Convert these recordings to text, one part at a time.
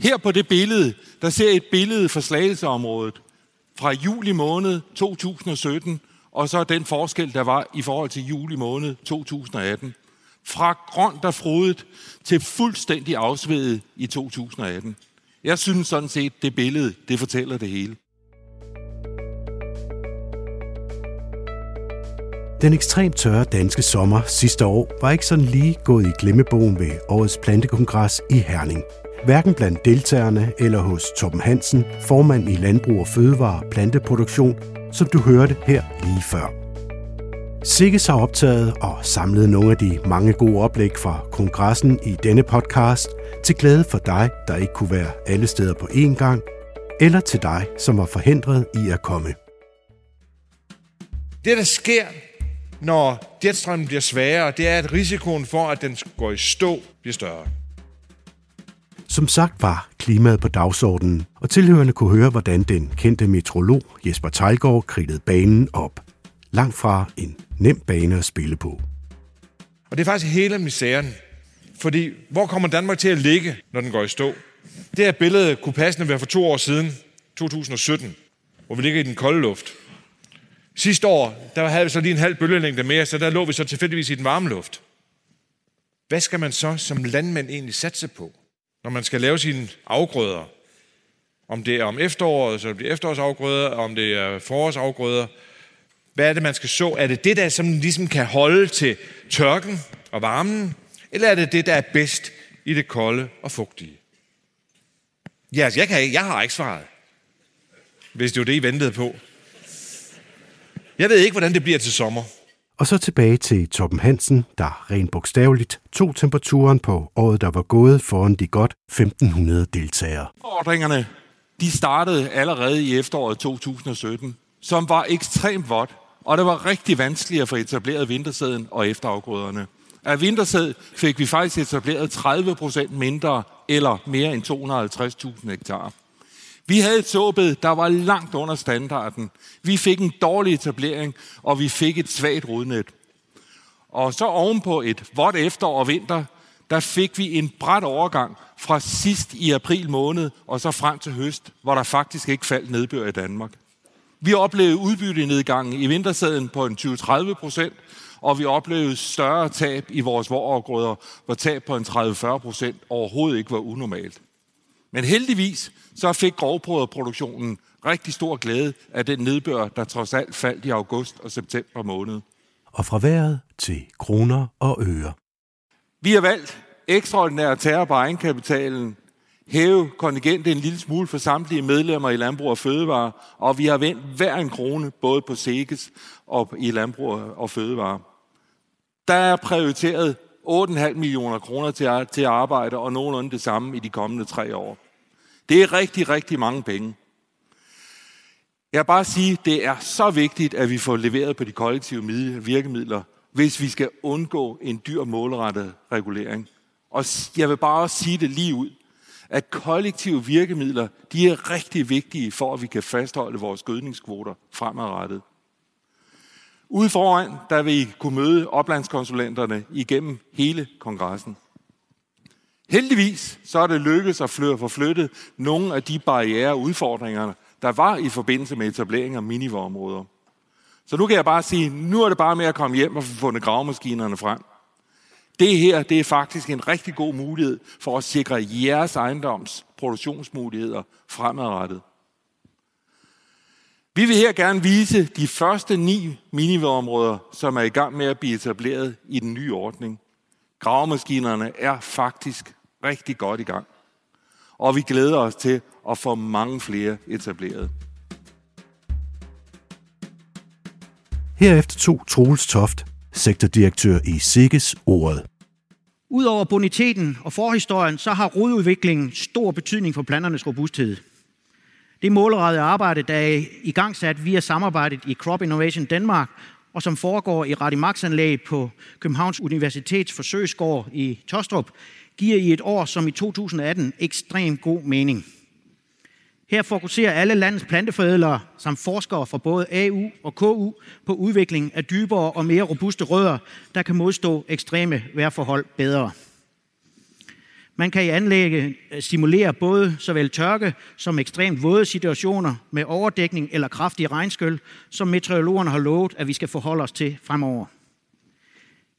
Her på det billede, der ser et billede fra Slagelseområdet fra juli måned 2017, og så den forskel, der var i forhold til juli måned 2018. Fra grønt og frodet til fuldstændig afsvedet i 2018. Jeg synes sådan set, det billede, det fortæller det hele. Den ekstremt tørre danske sommer sidste år var ikke sådan lige gået i glemmebogen ved årets plantekongres i Herning. Hverken blandt deltagerne eller hos Torben Hansen, formand i Landbrug og Fødevare Planteproduktion, som du hørte her lige før. Sikkes har optaget og samlet nogle af de mange gode oplæg fra kongressen i denne podcast til glæde for dig, der ikke kunne være alle steder på én gang, eller til dig, som var forhindret i at komme. Det, der sker, når jetstrømmen bliver sværere, det er, at risikoen for, at den går i stå, bliver større. Som sagt var klimaet på dagsordenen, og tilhørende kunne høre, hvordan den kendte meteorolog Jesper Tejlgaard kridtede banen op. Langt fra en nem bane at spille på. Og det er faktisk hele misæren. Fordi hvor kommer Danmark til at ligge, når den går i stå? Det her billede kunne passende være for to år siden, 2017, hvor vi ligger i den kolde luft. Sidste år, der havde vi så lige en halv bølgelængde mere, så der lå vi så tilfældigvis i den varme luft. Hvad skal man så som landmand egentlig satse på, når man skal lave sine afgrøder? Om det er om efteråret, så det er efterårsafgrøder, om det er forårsafgrøder. Hvad er det, man skal så? Er det det, der som ligesom kan holde til tørken og varmen? Eller er det det, der er bedst i det kolde og fugtige? Ja, altså, jeg, kan, jeg har ikke svaret. Hvis det var det, I ventede på. Jeg ved ikke, hvordan det bliver til sommer. Og så tilbage til Torben Hansen, der rent bogstaveligt tog temperaturen på året, der var gået foran de godt 1500 deltagere. Ordringerne, de startede allerede i efteråret 2017, som var ekstremt vådt, og det var rigtig vanskeligt at få etableret vintersæden og efterafgrøderne. Af vintersæd fik vi faktisk etableret 30 procent mindre, eller mere end 250.000 hektar. Vi havde et såbed, der var langt under standarden. Vi fik en dårlig etablering, og vi fik et svagt rodnet. Og så ovenpå et vådt efterår og vinter, der fik vi en bræt overgang fra sidst i april måned og så frem til høst, hvor der faktisk ikke faldt nedbør i Danmark. Vi oplevede udbyttenedgangen i vintersæden på en 20-30 procent, og vi oplevede større tab i vores vorafgrøder, hvor tab på en 30-40 procent overhovedet ikke var unormalt. Men heldigvis så fik grovbrødreproduktionen rigtig stor glæde af den nedbør, der trods alt faldt i august og september måned. Og fra vejret til kroner og øre. Vi har valgt ekstraordinært terror på egenkapitalen, hæve kontingentet en lille smule for samtlige medlemmer i Landbrug og Fødevare, og vi har vendt hver en krone, både på SEGES og i Landbrug og Fødevare. Der er prioriteret 8,5 millioner kroner til at, til arbejde, og nogenlunde det samme i de kommende tre år. Det er rigtig, rigtig mange penge. Jeg vil bare sige, det er så vigtigt, at vi får leveret på de kollektive virkemidler, hvis vi skal undgå en dyr målrettet regulering. Og jeg vil bare også sige det lige ud, at kollektive virkemidler, de er rigtig vigtige for, at vi kan fastholde vores gødningskvoter fremadrettet. Ude foran, der vil I kunne møde oplandskonsulenterne igennem hele kongressen. Heldigvis så er det lykkedes at få flyttet nogle af de barriere og udfordringer, der var i forbindelse med etablering af minivorområder. Så nu kan jeg bare sige, nu er det bare med at komme hjem og få fundet gravemaskinerne frem. Det her, det er faktisk en rigtig god mulighed for at sikre jeres ejendoms produktionsmuligheder fremadrettet. Vi vil her gerne vise de første ni miniområder, som er i gang med at blive etableret i den nye ordning. Gravemaskinerne er faktisk rigtig godt i gang. Og vi glæder os til at få mange flere etableret. Herefter tog Troels Toft, sektordirektør i SIGGES, ordet. Udover boniteten og forhistorien, så har rodudviklingen stor betydning for planternes robusthed. Det målrettede arbejde, der er i gang sat via samarbejdet i Crop Innovation Danmark, og som foregår i Radimax-anlæg på Københavns Universitets forsøgsgård i Tostrup, giver i et år som i 2018 ekstrem god mening. Her fokuserer alle landets planteforædlere samt forskere fra både AU og KU på udvikling af dybere og mere robuste rødder, der kan modstå ekstreme vejrforhold bedre. Man kan i anlægget øh, simulere både såvel tørke som ekstremt våde situationer med overdækning eller kraftig regnskyl, som meteorologerne har lovet, at vi skal forholde os til fremover.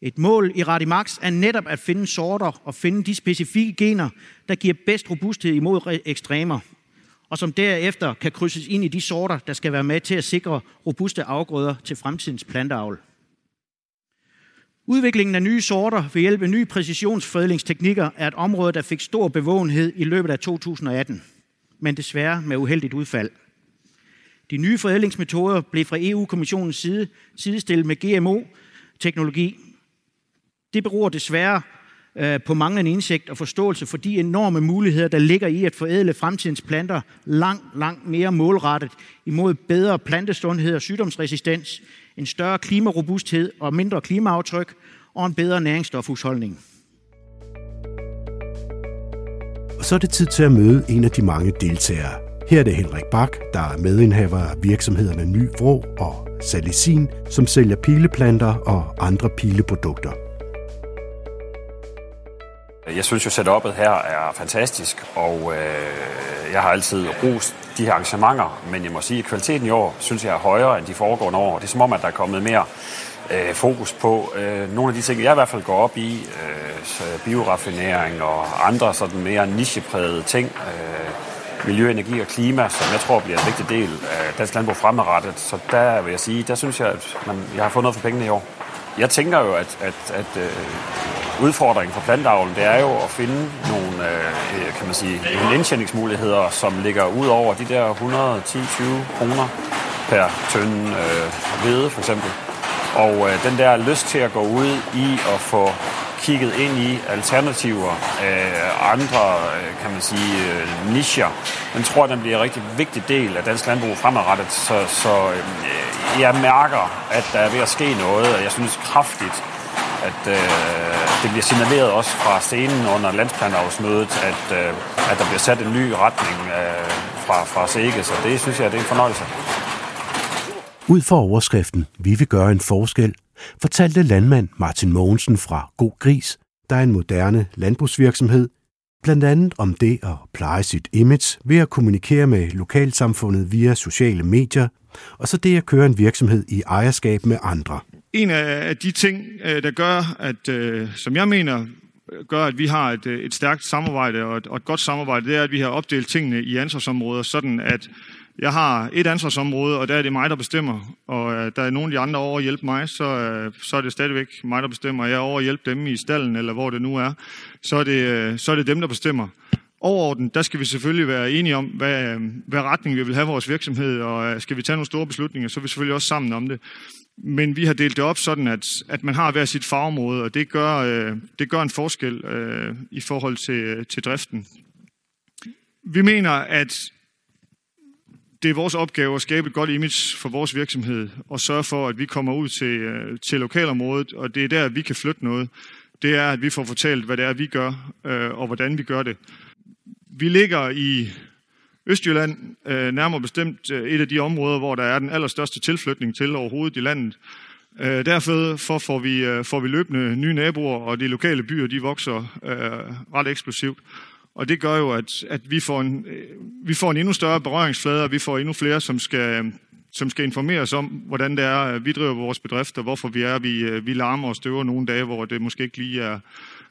Et mål i Radimax er netop at finde sorter og finde de specifikke gener, der giver bedst robusthed imod ekstremer, og som derefter kan krydses ind i de sorter, der skal være med til at sikre robuste afgrøder til fremtidens planteavl. Udviklingen af nye sorter ved hjælp af nye præcisionsforædlingsteknikker er et område, der fik stor bevågenhed i løbet af 2018, men desværre med uheldigt udfald. De nye forædlingsmetoder blev fra EU-kommissionens side sidestillet med GMO-teknologi. Det beror desværre øh, på manglende indsigt og forståelse for de enorme muligheder, der ligger i at forædle fremtidens planter langt, langt mere målrettet imod bedre plantesundhed og sygdomsresistens, en større klimarobusthed og mindre klimaaftryk og en bedre næringsstofhusholdning. Og så er det tid til at møde en af de mange deltagere. Her er det Henrik Bak, der er medindhaver af virksomhederne Ny Vrå og Salicin, som sælger pileplanter og andre pileprodukter. Jeg synes jo, setupet her er fantastisk, og øh, jeg har altid rost de her arrangementer, men jeg må sige, at kvaliteten i år synes jeg er højere end de foregående år. Det er som om, at der er kommet mere øh, fokus på øh, nogle af de ting, jeg i hvert fald går op i, øh, bioraffinering og andre sådan mere nicheprægede ting, øh, miljø, energi og klima, som jeg tror bliver en vigtig del af dansk landbrug fremadrettet. Så der vil jeg sige, der synes jeg, at man, jeg har fået noget for pengene i år. Jeg tænker jo, at, at, at øh, udfordringen for plantavlen, det er jo at finde nogle, øh, øh, kan man sige, nogle indtjeningsmuligheder, som ligger ud over de der 110-20 kroner per tønde øh, hvede, for eksempel. Og øh, den der lyst til at gå ud i at få kigget ind i alternativer, øh, andre, øh, kan man sige, øh, nicher, den tror jeg, den bliver en rigtig vigtig del af dansk landbrug fremadrettet. Så, så øh, jeg mærker, at der er ved at ske noget, og jeg synes kraftigt, at øh, det bliver signaleret også fra scenen under landsplanavsmødet, at, øh, at der bliver sat en ny retning øh, fra, fra SEGE, så det synes jeg, det er en fornøjelse. Ud for overskriften, vi vil gøre en forskel, fortalte landmand Martin Mogensen fra God Gris, der er en moderne landbrugsvirksomhed, blandt andet om det at pleje sit image ved at kommunikere med lokalsamfundet via sociale medier, og så det at køre en virksomhed i ejerskab med andre. En af de ting, øh, der gør, at, øh, som jeg mener, gør, at vi har et, øh, et stærkt samarbejde og et, og et godt samarbejde, det er, at vi har opdelt tingene i ansvarsområder, sådan at jeg har et ansvarsområde, og der er det mig, der bestemmer. Og øh, der er nogle af de andre over at hjælpe mig, så, øh, så er det stadigvæk mig, der bestemmer. Jeg er over at hjælpe dem i stallen, eller hvor det nu er. Så er det, øh, så er det dem, der bestemmer. Overordnet, der skal vi selvfølgelig være enige om, hvad, hvad retning vi vil have vores virksomhed, og øh, skal vi tage nogle store beslutninger, så er vi selvfølgelig også sammen om det. Men vi har delt det op sådan, at, at man har hver sit fagområde, og det gør, øh, det gør en forskel øh, i forhold til, øh, til driften. Vi mener, at det er vores opgave at skabe et godt image for vores virksomhed og sørge for, at vi kommer ud til, øh, til lokalområdet, og det er der, vi kan flytte noget. Det er, at vi får fortalt, hvad det er, vi gør, øh, og hvordan vi gør det. Vi ligger i Østjylland, øh, nærmere bestemt øh, et af de områder, hvor der er den allerstørste tilflytning til overhovedet i landet. Øh, Derfor får vi, øh, får vi løbende nye naboer, og de lokale byer de vokser ret eksplosivt. Og det gør jo, at, at vi, får en, øh, vi får en endnu større berøringsflade, og vi får endnu flere, som skal, som skal informere os om, hvordan det er, vi driver vores bedrift, og hvorfor vi er, vi, vi larmer og støver nogle dage, hvor det måske ikke lige er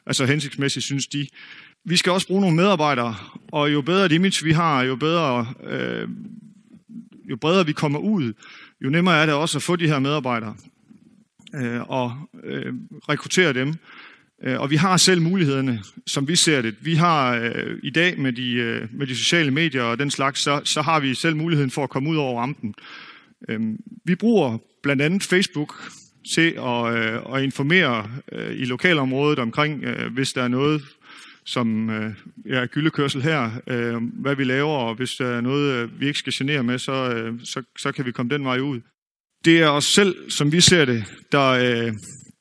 altså hensigtsmæssigt, synes de. Vi skal også bruge nogle medarbejdere, og jo bedre et image vi har, jo bedre, øh, jo bredere vi kommer ud, jo nemmere er det også at få de her medarbejdere øh, og øh, rekruttere dem. Øh, og vi har selv mulighederne, som vi ser det. Vi har øh, i dag med de, øh, med de sociale medier og den slags, så, så har vi selv muligheden for at komme ud over rampen. Øh, vi bruger blandt andet Facebook til at, øh, at informere øh, i lokalområdet omkring, øh, hvis der er noget, som øh, ja, gyldekørsel her, øh, hvad vi laver, og hvis der er noget, øh, vi ikke skal genere med, så, øh, så, så kan vi komme den vej ud. Det er os selv, som vi ser det, der, øh,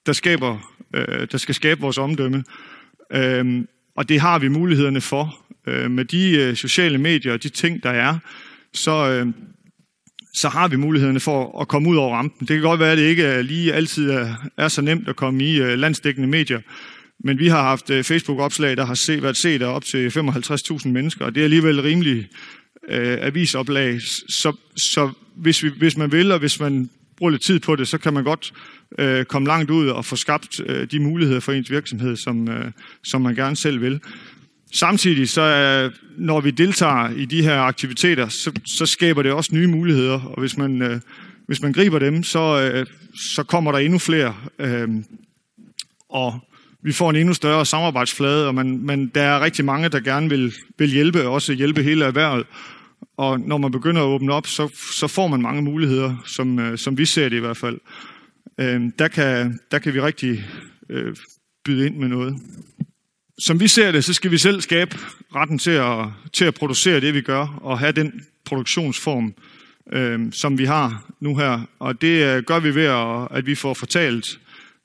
der skaber øh, der skal skabe vores omdømme. Øh, og det har vi mulighederne for. Øh, med de øh, sociale medier og de ting, der er, så, øh, så har vi mulighederne for at komme ud over rampen. Det kan godt være, at det ikke øh, lige altid er, er så nemt at komme i øh, landsdækkende medier, men vi har haft øh, Facebook-opslag, der har set, været set af op til 55.000 mennesker, og det er alligevel rimelig øh, avisoplag. Så, så hvis, vi, hvis man vil, og hvis man bruger lidt tid på det, så kan man godt øh, komme langt ud og få skabt øh, de muligheder for ens virksomhed, som, øh, som man gerne selv vil. Samtidig, så øh, når vi deltager i de her aktiviteter, så, så skaber det også nye muligheder, og hvis man, øh, hvis man griber dem, så, øh, så kommer der endnu flere, øh, og vi får en endnu større samarbejdsflade, og man, man, der er rigtig mange, der gerne vil, vil hjælpe, også hjælpe hele erhvervet. Og når man begynder at åbne op, så, så får man mange muligheder, som, øh, som vi ser det i hvert fald. Øh, der, kan, der kan vi rigtig øh, byde ind med noget. Som vi ser det, så skal vi selv skabe retten til at, til at producere det, vi gør, og have den produktionsform, øh, som vi har nu her. Og det øh, gør vi ved, at, at vi får fortalt,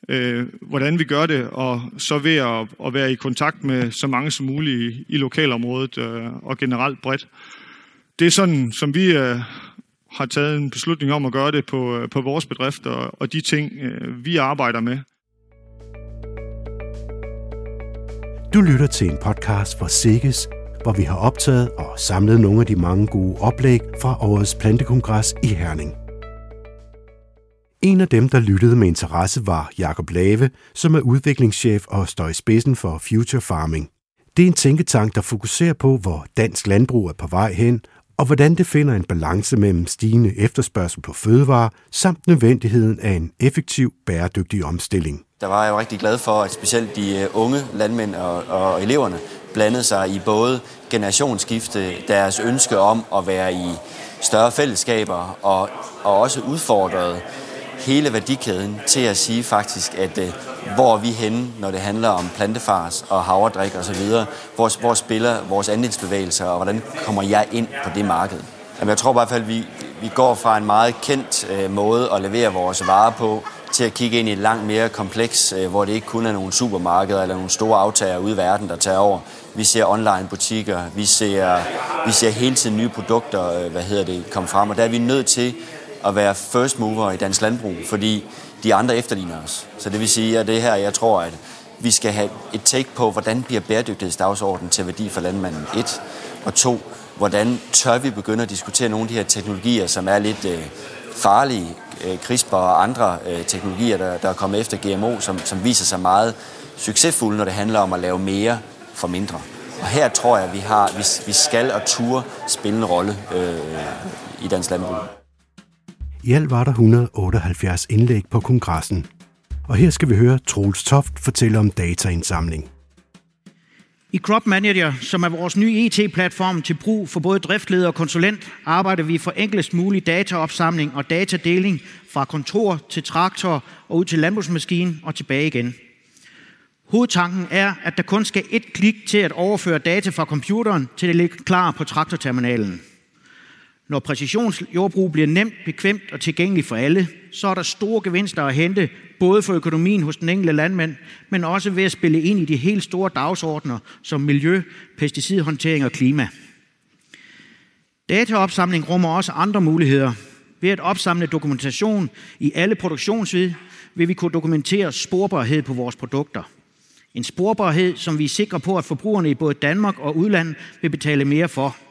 øh, hvordan vi gør det, og så ved at, at være i kontakt med så mange som muligt i, i lokalområdet øh, og generelt bredt. Det er sådan, som vi øh, har taget en beslutning om at gøre det på, øh, på vores bedrift og, og de ting, øh, vi arbejder med. Du lytter til en podcast fra Sikkes, hvor vi har optaget og samlet nogle af de mange gode oplæg fra årets plantekongres i Herning. En af dem, der lyttede med interesse, var Jakob Lave, som er udviklingschef og står i spidsen for Future Farming. Det er en tænketank, der fokuserer på, hvor dansk landbrug er på vej hen, og hvordan det finder en balance mellem stigende efterspørgsel på fødevarer samt nødvendigheden af en effektiv, bæredygtig omstilling. Der var jeg jo rigtig glad for, at specielt de øh, unge landmænd og, og eleverne blandede sig i både generationsskifte, deres ønske om at være i større fællesskaber og, og også udfordrede hele værdikæden til at sige faktisk, at øh, hvor er vi henne, når det handler om plantefars og havredrik osv., hvor, hvor spiller vores andelsbevægelser, og hvordan kommer jeg ind på det marked? Jamen, jeg tror i hvert fald, at vi, vi går fra en meget kendt øh, måde at levere vores varer på, til at kigge ind i et langt mere kompleks, øh, hvor det ikke kun er nogle supermarkeder eller nogle store aftager ude i verden, der tager over. Vi ser online butikker, vi ser, vi ser hele tiden nye produkter, øh, hvad hedder det, komme frem, og der er vi nødt til at være first mover i dansk landbrug, fordi de andre efterligner os. Så det vil sige, at det her, jeg tror, at vi skal have et take på, hvordan bliver bæredygtighedsdagsordenen til værdi for landmanden? Et. Og to, hvordan tør vi begynde at diskutere nogle af de her teknologier, som er lidt øh, farlige, øh, CRISPR og andre øh, teknologier, der, der er kommet efter GMO, som, som viser sig meget succesfulde, når det handler om at lave mere for mindre. Og her tror jeg, at vi, har, vi, vi skal og turde spille en rolle øh, i dansk landbrug. I alt var der 178 indlæg på kongressen. Og her skal vi høre Troels Toft fortælle om dataindsamling. I Crop Manager, som er vores nye IT-platform til brug for både driftleder og konsulent, arbejder vi for enklest mulig dataopsamling og datadeling fra kontor til traktor og ud til landbrugsmaskinen og tilbage igen. Hovedtanken er, at der kun skal et klik til at overføre data fra computeren til det ligger klar på traktorterminalen. Når præcisionsjordbrug bliver nemt, bekvemt og tilgængeligt for alle, så er der store gevinster at hente, både for økonomien hos den enkelte landmand, men også ved at spille ind i de helt store dagsordner som miljø, pesticidhåndtering og klima. Dataopsamling rummer også andre muligheder. Ved at opsamle dokumentation i alle produktionsled, vil vi kunne dokumentere sporbarhed på vores produkter. En sporbarhed, som vi er sikre på, at forbrugerne i både Danmark og udlandet vil betale mere for –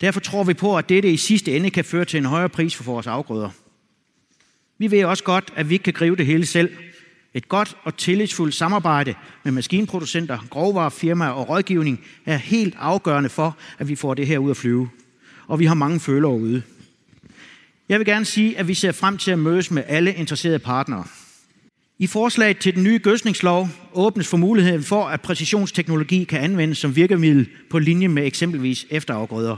Derfor tror vi på, at dette i sidste ende kan føre til en højere pris for vores afgrøder. Vi ved også godt, at vi ikke kan gribe det hele selv. Et godt og tillidsfuldt samarbejde med maskinproducenter, grovvarefirmaer og rådgivning er helt afgørende for, at vi får det her ud at flyve. Og vi har mange følere ude. Jeg vil gerne sige, at vi ser frem til at mødes med alle interesserede partnere. I forslaget til den nye gødsningslov åbnes for muligheden for, at præcisionsteknologi kan anvendes som virkemiddel på linje med eksempelvis efterafgrøder.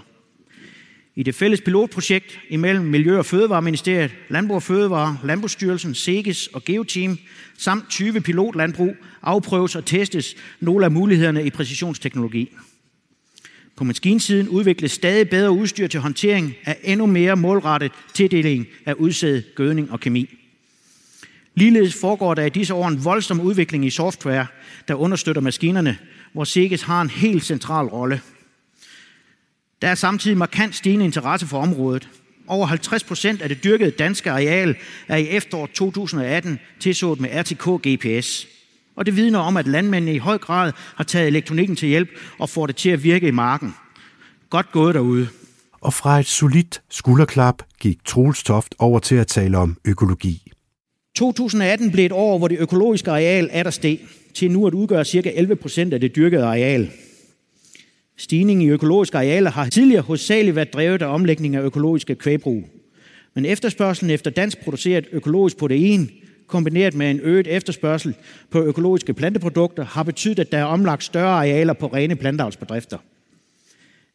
I det fælles pilotprojekt imellem Miljø- og Fødevareministeriet, Landbrug og Fødevare, Landbrugsstyrelsen, SEGES og Geoteam samt 20 pilotlandbrug afprøves og testes nogle af mulighederne i præcisionsteknologi. På maskinsiden udvikles stadig bedre udstyr til håndtering af endnu mere målrettet tildeling af udsæd, gødning og kemi. Ligeledes foregår der i disse år en voldsom udvikling i software, der understøtter maskinerne, hvor SEGES har en helt central rolle – der er samtidig markant stigende interesse for området. Over 50 procent af det dyrkede danske areal er i efteråret 2018 tilsået med RTK GPS. Og det vidner om, at landmændene i høj grad har taget elektronikken til hjælp og får det til at virke i marken. Godt gået derude. Og fra et solidt skulderklap gik Troels Toft over til at tale om økologi. 2018 blev et år, hvor det økologiske areal er der steg, til nu at udgøre ca. 11 procent af det dyrkede areal. Stigningen i økologiske arealer har tidligere hovedsageligt været drevet af omlægning af økologiske kvægbrug. Men efterspørgselen efter dansk produceret økologisk protein, kombineret med en øget efterspørgsel på økologiske planteprodukter, har betydet, at der er omlagt større arealer på rene planteavlsbedrifter.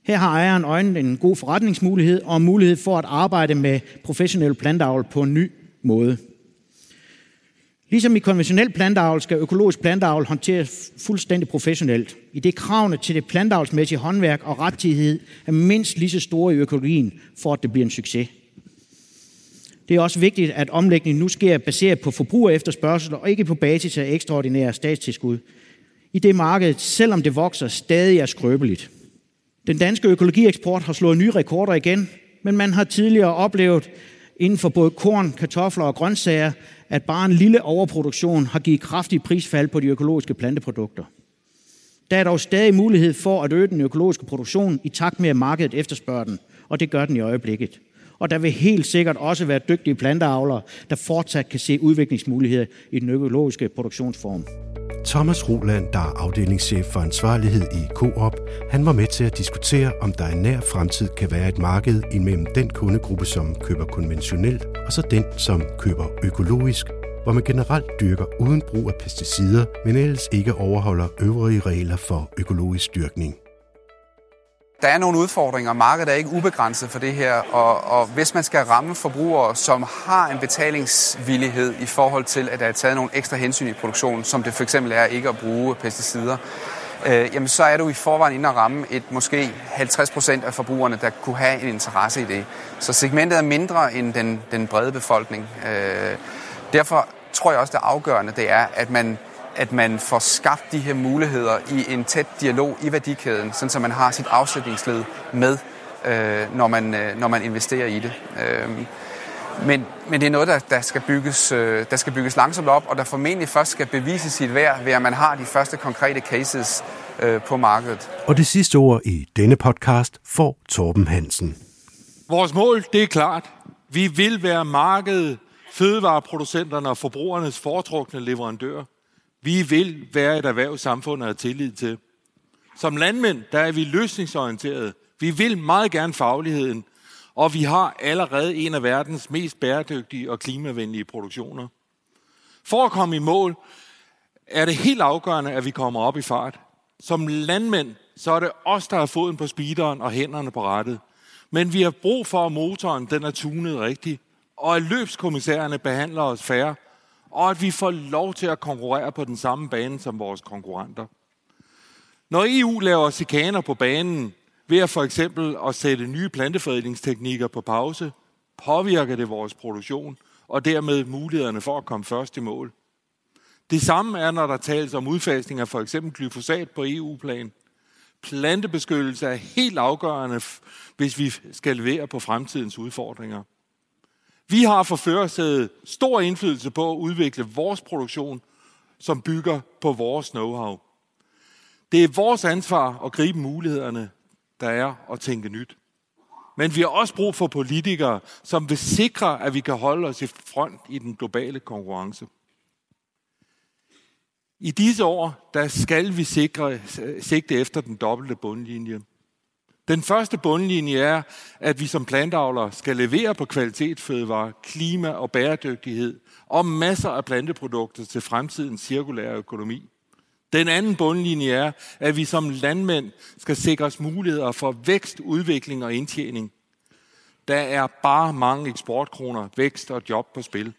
Her har ejeren øjnet en god forretningsmulighed og mulighed for at arbejde med professionel planteavl på en ny måde. Ligesom i konventionel planteavl skal økologisk planteavl håndteres fuldstændig professionelt. I det kravene til det planteavlsmæssige håndværk og rettighed er mindst lige så store i økologien, for at det bliver en succes. Det er også vigtigt, at omlægningen nu sker baseret på forbruger efterspørgsel og ikke på basis af ekstraordinære statstilskud. I det marked, selvom det vokser, stadig er skrøbeligt. Den danske økologieksport har slået nye rekorder igen, men man har tidligere oplevet inden for både korn, kartofler og grøntsager, at bare en lille overproduktion har givet kraftig prisfald på de økologiske planteprodukter. Der er dog stadig mulighed for at øge den økologiske produktion i takt med, at markedet efterspørger den, og det gør den i øjeblikket. Og der vil helt sikkert også være dygtige planteavlere, der fortsat kan se udviklingsmuligheder i den økologiske produktionsform. Thomas Roland, der er afdelingschef for ansvarlighed i Coop, han var med til at diskutere, om der i nær fremtid kan være et marked imellem den kundegruppe, som køber konventionelt, og så den, som køber økologisk, hvor man generelt dyrker uden brug af pesticider, men ellers ikke overholder øvrige regler for økologisk dyrkning der er nogle udfordringer. Markedet er ikke ubegrænset for det her, og, og hvis man skal ramme forbrugere, som har en betalingsvillighed i forhold til, at der er taget nogle ekstra hensyn i produktionen, som det for eksempel er ikke at bruge pesticider, øh, jamen så er du i forvejen inde at ramme et måske 50% af forbrugerne, der kunne have en interesse i det. Så segmentet er mindre end den, den brede befolkning. Øh, derfor tror jeg også, det afgørende det er, at man at man får skabt de her muligheder i en tæt dialog i værdikæden, sådan så man har sit afsætningsled med, øh, når, man, øh, når man investerer i det. Øh, men, men det er noget, der, der, skal bygges, øh, der skal bygges langsomt op, og der formentlig først skal bevise sit værd, ved at man har de første konkrete cases øh, på markedet. Og det sidste ord i denne podcast får Torben Hansen. Vores mål, det er klart. Vi vil være markedet, fødevareproducenterne og forbrugernes foretrukne leverandør. Vi vil være et erhverv, samfundet har tillid til. Som landmænd, der er vi løsningsorienterede. Vi vil meget gerne fagligheden, og vi har allerede en af verdens mest bæredygtige og klimavenlige produktioner. For at komme i mål, er det helt afgørende, at vi kommer op i fart. Som landmænd, så er det os, der har foden på speederen og hænderne på rettet. Men vi har brug for, at motoren den er tunet rigtigt, og at løbskommissærerne behandler os færre og at vi får lov til at konkurrere på den samme bane som vores konkurrenter. Når EU laver sikaner på banen ved at for eksempel at sætte nye planteforædlingsteknikker på pause, påvirker det vores produktion og dermed mulighederne for at komme først i mål. Det samme er, når der tales om udfasning af for eksempel glyfosat på EU-plan. Plantebeskyttelse er helt afgørende, hvis vi skal levere på fremtidens udfordringer. Vi har for førersædet stor indflydelse på at udvikle vores produktion, som bygger på vores know-how. Det er vores ansvar at gribe mulighederne, der er at tænke nyt. Men vi har også brug for politikere, som vil sikre, at vi kan holde os i front i den globale konkurrence. I disse år, der skal vi sikre, sigte efter den dobbelte bundlinje. Den første bundlinje er, at vi som plantavlere skal levere på kvalitetsfødevare, klima og bæredygtighed og masser af planteprodukter til fremtidens cirkulære økonomi. Den anden bundlinje er, at vi som landmænd skal sikre os muligheder for vækst, udvikling og indtjening. Der er bare mange eksportkroner, vækst og job på spil.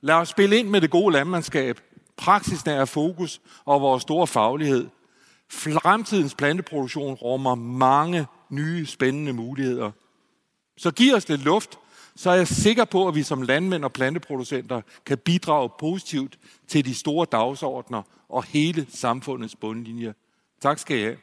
Lad os spille ind med det gode landmandskab, praksisnære fokus og vores store faglighed – Fremtidens planteproduktion rummer mange nye, spændende muligheder. Så giv os lidt luft, så er jeg sikker på, at vi som landmænd og planteproducenter kan bidrage positivt til de store dagsordner og hele samfundets bundlinje. Tak skal I have.